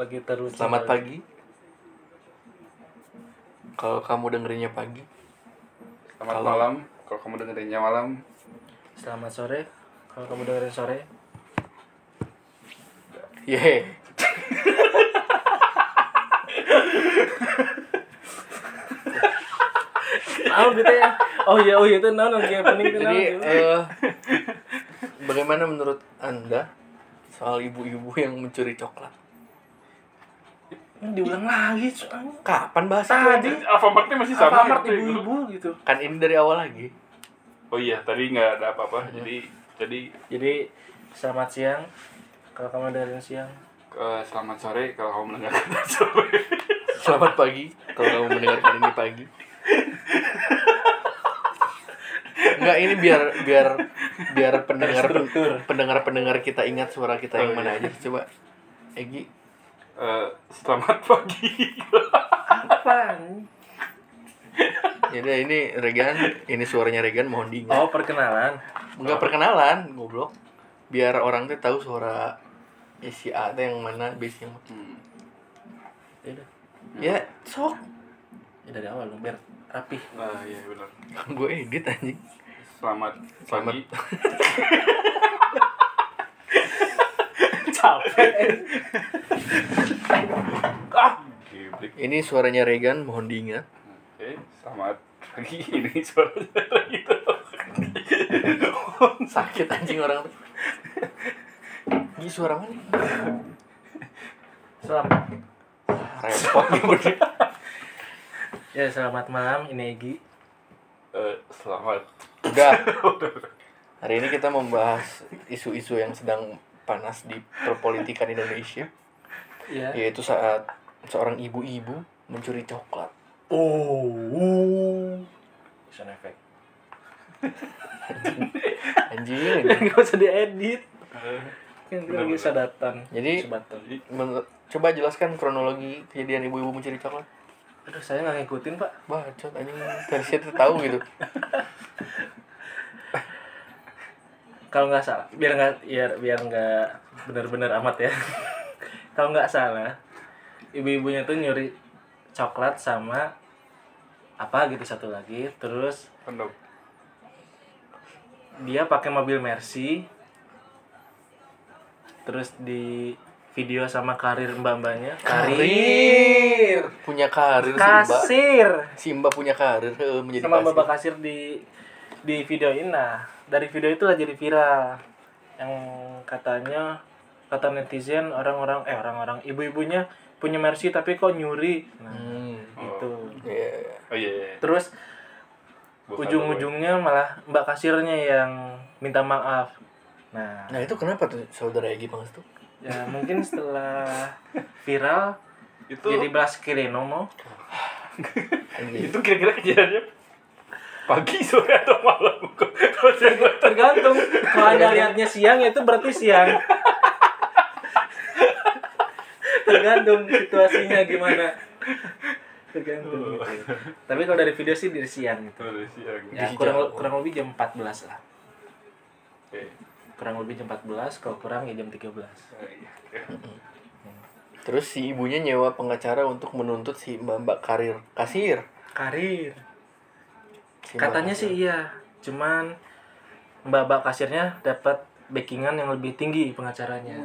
lagi terus Selamat pagi. Kalau kamu dengerinnya pagi. Selamat Kalau- malam. Kalau kamu dengerinnya malam, Selamat sore. Kalau kamu dengerin sore. Yeay. Oh gitu ya. Oh iya oh iya itu non lagi opening itu Jadi eh, bagaimana menurut anda soal ibu-ibu yang mencuri coklat? Ini diulang lagi soalnya. Kapan bahas itu? Tadi anjing? Alfamart masih sama. Alfamart gitu ya, ibu-ibu gitu. Kan ini dari awal lagi. Oh iya, tadi nggak ada apa-apa. Jadi jadi Jadi selamat siang. Kalau kamu dengerin siang. eh, selamat sore kalau kamu mendengarkan sore. Selamat pagi kalau kamu mendengarkan ini pagi. Enggak ini biar biar biar pendengar pendengar pendengar kita ingat suara kita yang Oh, mana iya. aja coba Egi Eh, selamat pagi. Apaan? jadi ini Regan ini suaranya Regan mohon diingat Oh perkenalan. enggak perkenalan goblok biar orang tuh tahu suara ya, si A tuh yang mana base yang Hmm. Ya udah. ya sok Ya dari awal dong biar rapi. Nah, iya benar. gue edit anjing Selamat Selamat. Capek. Ah, ini suaranya Regan mohon diingat Oke, selamat pagi. Ini suaranya gitu. sakit anjing orang tuh ini suara mana Selamat. repot nih. Ya selamat malam. Ini Egi. Eh, selamat. udah hari ini kita membahas isu-isu yang sedang panas di perpolitikan Indonesia Ya. yaitu saat seorang ibu-ibu mencuri coklat Oh. Sound effect. anjing anjing. Gak usah diedit. Kan lagi sadatan. Jadi- coba jelaskan kronologi kejadian ibu-ibu mencuri coklat Aduh saya nggak ngikutin pak. bacot anjing dari situ tahu gitu Kalau nggak salah, biar nggak biar biar nggak benar-benar amat ya. Kalau nggak salah, ibu-ibunya tuh nyuri coklat sama apa gitu satu lagi. Terus Kondom. dia pakai mobil Mercy. Terus di video sama karir mbak-mbaknya. karir punya karir si mbak Kasir. si mbak punya karir eh, menjadi sama kasir. Bapak Kasir di di videoin nah dari video itu lah jadi viral yang katanya kata netizen orang-orang eh orang-orang ibu-ibunya punya Mercy tapi kok nyuri nah hmm. itu Iya, iya. Oh iya. iya. terus ujung-ujungnya malah Mbak Kasirnya yang minta maaf nah nah itu kenapa tuh saudara Egi Pangas tuh ya mungkin setelah viral itu jadi belas kireno mau itu kira-kira kejadiannya pagi sore atau malam. Tergantung. Kalau anda lihatnya siang ya itu berarti siang. Tergantung situasinya gimana. Tergantung gitu. tapi kalau dari video sih dari siang gitu siang. ya kurang kurang lebih jam 14 lah. Oke. kurang lebih jam 14 kalau kurang ya jam 13 Oh, iya. Terus si ibunya nyewa pengacara untuk menuntut si mbak mbak karir kasir. Karir Mbak katanya kasir. sih iya cuman mbak-mbak kasirnya dapat backingan yang lebih tinggi pengacaranya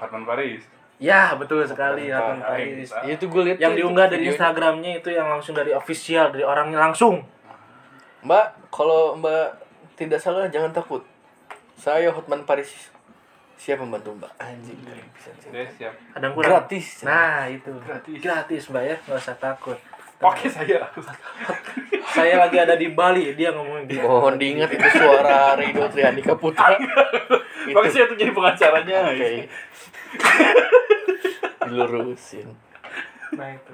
Adnan Paris. ya betul sekali. Hotman Paris Iya, itu gue lihat yang itu diunggah dari videonya. Instagramnya itu yang langsung dari official dari orangnya langsung Mbak, kalau Mbak tidak salah jangan takut. Saya Hotman Paris. Siap membantu Mbak. Anjing. Bisa, bisa. Oke, siap. kurang Gratis. nah itu Gratis. gratis mbak ya nggak usah takut Pakai saya. saya lagi ada di Bali dia ngomong gitu Mohon diingat itu suara Rido Triandika Putra. itu. Saya tuh jadi pengacaranya. Oke. Dilurusin. nah itu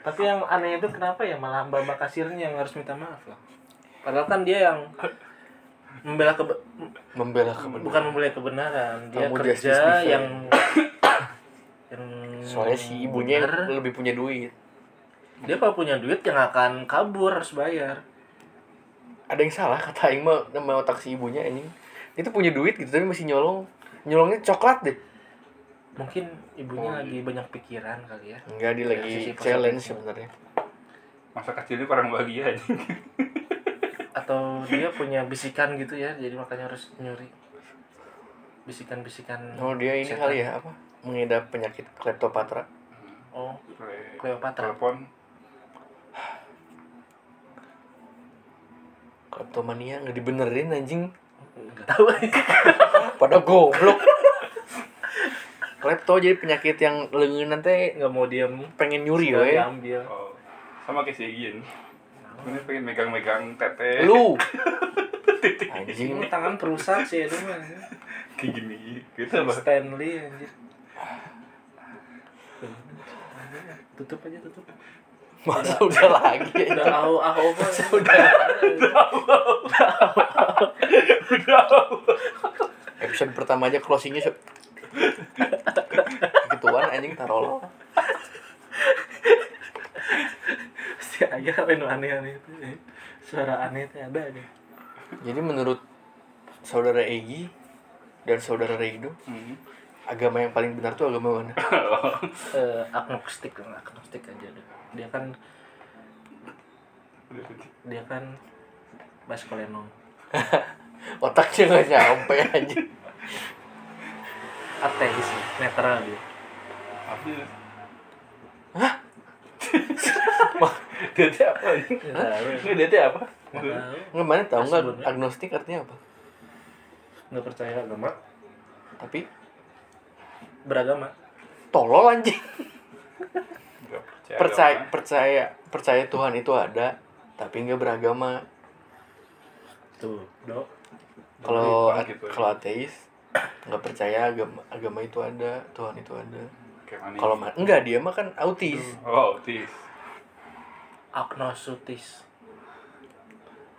tapi yang aneh itu kenapa ya malah mbak mbak kasirnya yang harus minta maaf lah padahal kan dia yang membela kebe Membela kebenaran. bukan membela kebenaran dia Kamu kerja yang Soalnya si ibunya bener. lebih punya duit. dia kalau punya duit yang akan kabur harus bayar Ada yang salah kata Aing mah nama otak si ibunya anjing. Itu punya duit gitu tapi masih nyolong. Nyolongnya coklat deh. mungkin ibunya Oh, lagi banyak pikiran kali ya Enggak dia Ya, lagi sisi challenge sebenarnya. Masa kecilnya kurang bahagia anjing. atau dia punya bisikan gitu ya jadi makanya harus nyuri bisikan-bisikan Oh dia ini setan. kali ya apa? Mengidap penyakit kleptopatra. oh Cleopatra Telepon. Kleptomania nggak dibenerin anjing. nggak tahu Pada goblok. Klepto jadi penyakit yang lengan teh nggak mau diam pengen nyuri diambil Oh. Sama kayak si Egin. Ini pengen megang-megang tete. Lu. ini Anjing. tangan perusak sih itu mah Kayak gini. Gitu apa? Stanley anjir tutup aja tutup Masa udah lagi. udah aho aho mah Udah. Episode pertama aja closingnya Gituan anjing taruh si ayah lain aneh-aneh itu ya. suara aneh itu ada aja Jadi menurut saudara Egi dan saudara Reido, Hmm. Agama yang paling benar tuh agama mana? Eh, agnostik agnostik aja deh dia kan dia kan Bas Koleno Otaknya nggak nyampe anjing. ateis netral dia Apa? Hah? Dia teh apa dia teh apa? Nggak mana tahu nggak agnostik artinya apa? nggak percaya agama Tapi beragama tolol anjing. Nggak percaya. Percaya agama. percaya percaya Tuhan itu ada, tapi nggak beragama. tuh dok Kalau gitu ya. kalau ateis nggak percaya agama agama itu ada, Tuhan itu ada. Kayak mana? Kalau ma- enggak dia mah kan autis. Oh, autis. agnosutis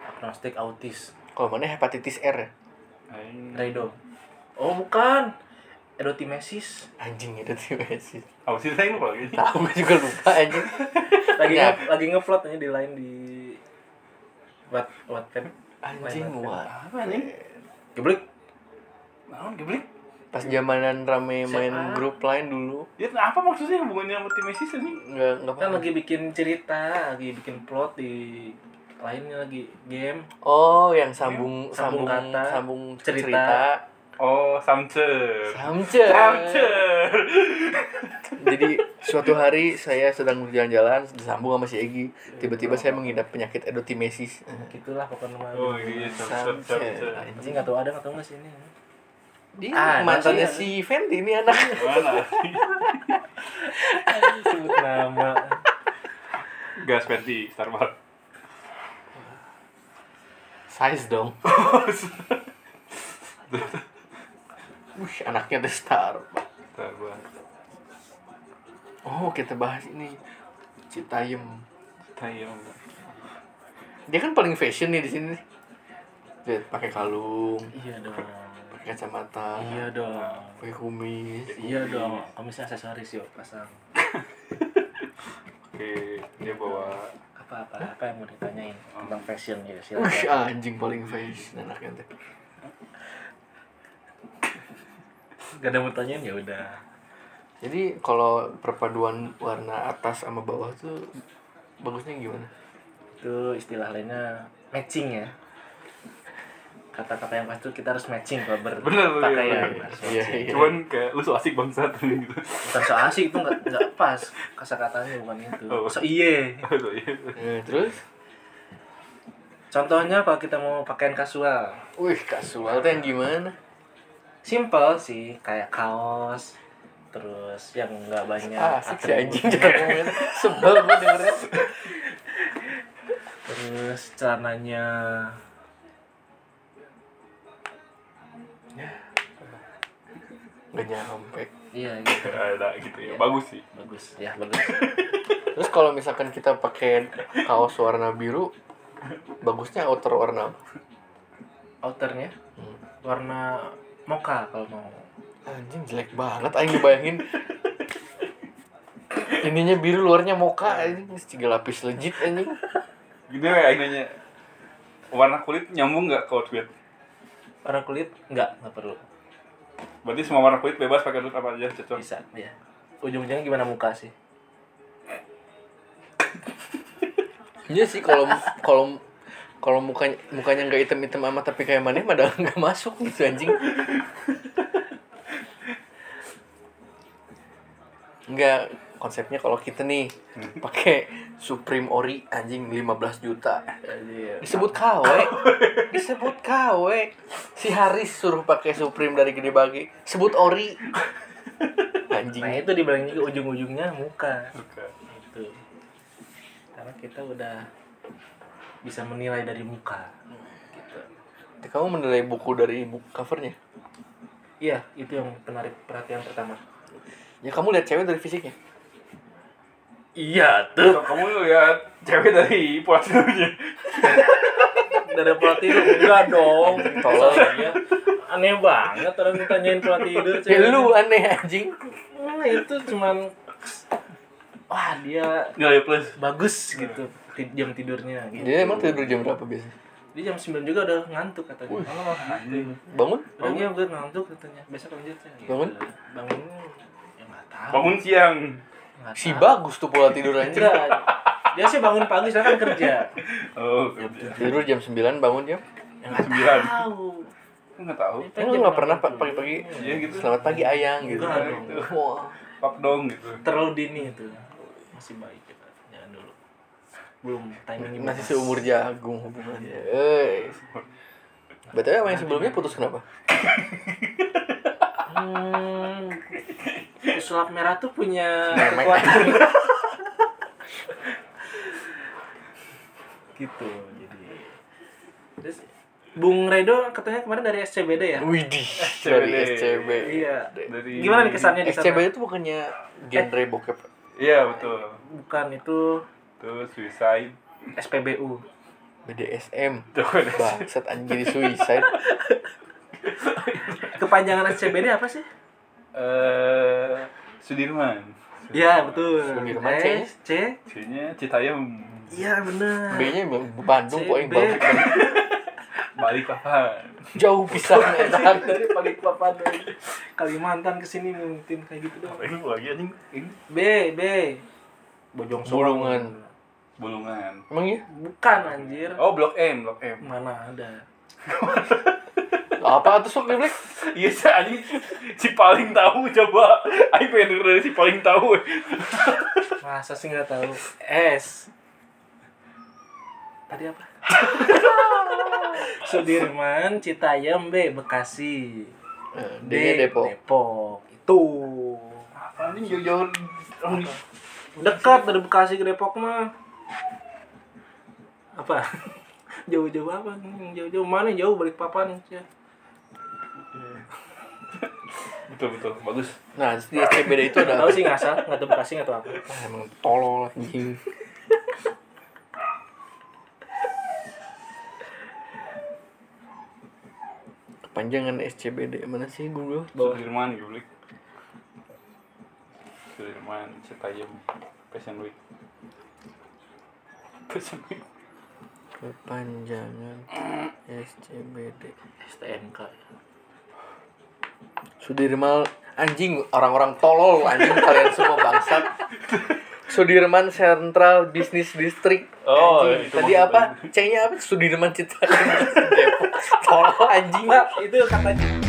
agnostik autis Kalau mana hepatitis R ya? Redo oh bukan edotimesis Anjing itu sih Autis aing lupa lagi. Tahu gue juga lupa anjing. lagi Ya. nge lagi ngevlog aja di lain di what Wattpad Anjing wah. Apa nih? geblik Naon geblik? Pas zamanan rame main SMA. grup lain dulu, Ya apa maksudnya hubungannya sama tim Messi ini? nggak nggak kan lagi bikin cerita lagi bikin plot di lainnya lagi game Oh, yang sambung Sambung sambung kata, sambung cerita. cerita. Oh, Samcer. Samcer. Samcer. Jadi suatu hari saya sedang berjalan-jalan disambung sama si Egi. Tiba-tiba saya mengidap penyakit edotimesis. gitulah pokoknya mah Oh iya, Samcer. Samcer. Anjing nggak tahu ada nggak tahu nggak sih ini Dia Ah, mantannya masih si Fenty ini anak. Mana? sebut nama Gas Fenty, Starbucks. Size dong. Wih, anaknya The Star. Starbucks. Oh, kita bahas ini. Citayem. Tayang. Dia kan paling fashion nih di sini. Lihat pakai kalung, iya dong pakai kacamata, iya dong pakai kumis. iya dong komisnya aksesoris yuk pasang Oke, dia bawa apa apa apa yang mau ditanyain tentang fashion ya silakan anjing paling fashion anaknya teh. Gak ada mau tanyain ya udah Jadi kalau perpaduan warna atas sama bawah tuh bagusnya gimana? itu istilah lainnya matching ya kata-kata yang pas itu kita harus matching kalau Bener, berpakaian Iya, matching. iya. Cuman kayak lu so asik bangsat gitu. bukan so asik itu nggak nggak pas kata-katanya bukan itu Oh. so iye Oh, iya. Eh, terus, contohnya kalau kita mau pakaian kasual wih kasual tuh yang gimana? Simple sih kayak kaos terus yang nggak banyak Ah, asik si anjing ngomongin. Sebel gue dengernya. terus celananya Gak nyampe. iya gitu Ada gitu ya. Bagus sih. bagus ya bagus Terus kalau misalkan kita pakai kaos warna biru, bagusnya outer warna outernya Hmm. warna mocha kalau mau Anjing jelek banget aing ngebayangin. Ininya biru luarnya moka anjing, tiga lapis legit anjing. Gini ya nanya. Warna kulit nyambung nggak ke outfit? warna kulit nggak nggak perlu Berarti semua warna kulit bebas pakai rambut apa aja cocok. bisa ya ujung-ujungnya gimana muka sih Iya sih kalau kalau kalau mukanya mukanya nggak hitam-hitam amat tapi kayak mana padahal nggak masuk gitu anjing. Enggak konsepnya kalau kita nih pakai Supreme Ori anjing 15 juta. Disebut KW. Disebut KW. Si Haris suruh pakai Supreme dari Gede Bagi. Sebut Ori. Anjing. nah itu dibilang juga ujung-ujungnya muka Oke. itu karena kita udah bisa menilai dari muka gitu Kamu menilai buku dari buku covernya? iya itu yang menarik perhatian pertama Ya kamu lihat cewek dari fisiknya. iya tuh kamu lihat cewek dari posturnya. dari pola tidur enggak dong Tolong. ya aneh banget orang ditanyain pola tidur Ya lu aneh anjing. nah, itu cuman wah dia Nilai plus. bagus gitu jam tidurnya gitu. Dia emang tidur jam berapa biasa? dia jam 9 juga udah ngantuk katanya oh, gitu. Bangun? udah dia udah ngantuk katanya besok lanjutnya gitu. Bangun? bangun ya nggak tahu Bangun siang. Nggak Si tahu. bagus tuh pola tidur anjing. enggak dia sih bangun pagi saya kan kerja Oh, kerja. Tidur jam 9 bangun jam. ya nggak Sembilan. tahu Aku nggak tahu. Itu Emang jam nggak pernah 8 pa- pagi-pagi Iya gitu. selamat pagi ayang gitu. Enggak dong. Wah. Pap dong gitu. terlalu dini itu masih baik belum timingnya Masih seumur jagung hubungannya. Eh. Betul sama yang sebelumnya putus kenapa? hmm, sulap merah tuh punya kekuatan gitu jadi terus Bung Redo katanya kemarin dari SCBD ya Widih, dari SCBD. SCB. iya Dari gimana nih kesannya di sana SCB itu bukannya genre bokep. Iya, betul. bukan itu Tuh suicide. SPBU BDSM. Bangsat anjing jadi suicide. kepanjangan SCBD apa sih eh Sudirman. ya betul Sudirman? S C C-nya Citayam. iya benar B-nya Bandung kok yang CB. balik Balikpapan. jauh pisan edan. dari Balikpapan dari Kalimantan ke sini mungkin kayak gitu dong Ini lagi anjing. Ini B B Bojong Soang. Bulungan. Emang iya? bukan anjir Oh, Blok M, Blok M. mana ada Apa tuh sok di Black? Iya sih anjing si paling tahu coba. Aing pengen denger dari si paling tahu. masa sih nggak tahu S tadi apa Sudirman Citayam B Bekasi Eh, D Depok. Depok itu Anjing jauh-jauh. dekat dari Bekasi ke Depok mah apa jauh-jauh apa jauh-jauh mana jauh balik papan ya. Betul betul, bagus. Nah, di SCBD itu ada tahu sih ngasal nggak tahu Bekasi nggak tahu apa Ah, emang tolol anjing. Kepanjangan SCBD mana sih Google? Sudirman Gulik. Sudirman Citayam Fashion Week. Kepanjangan SCBD. STNK Sudirman anjing orang-orang tolol anjing kalian semua bangsat. Sudirman Central Business District. Oh, Anjing. itu Tadi apa? C-nya apa? Sudirman. Depok. Tolol anjing. Itu kata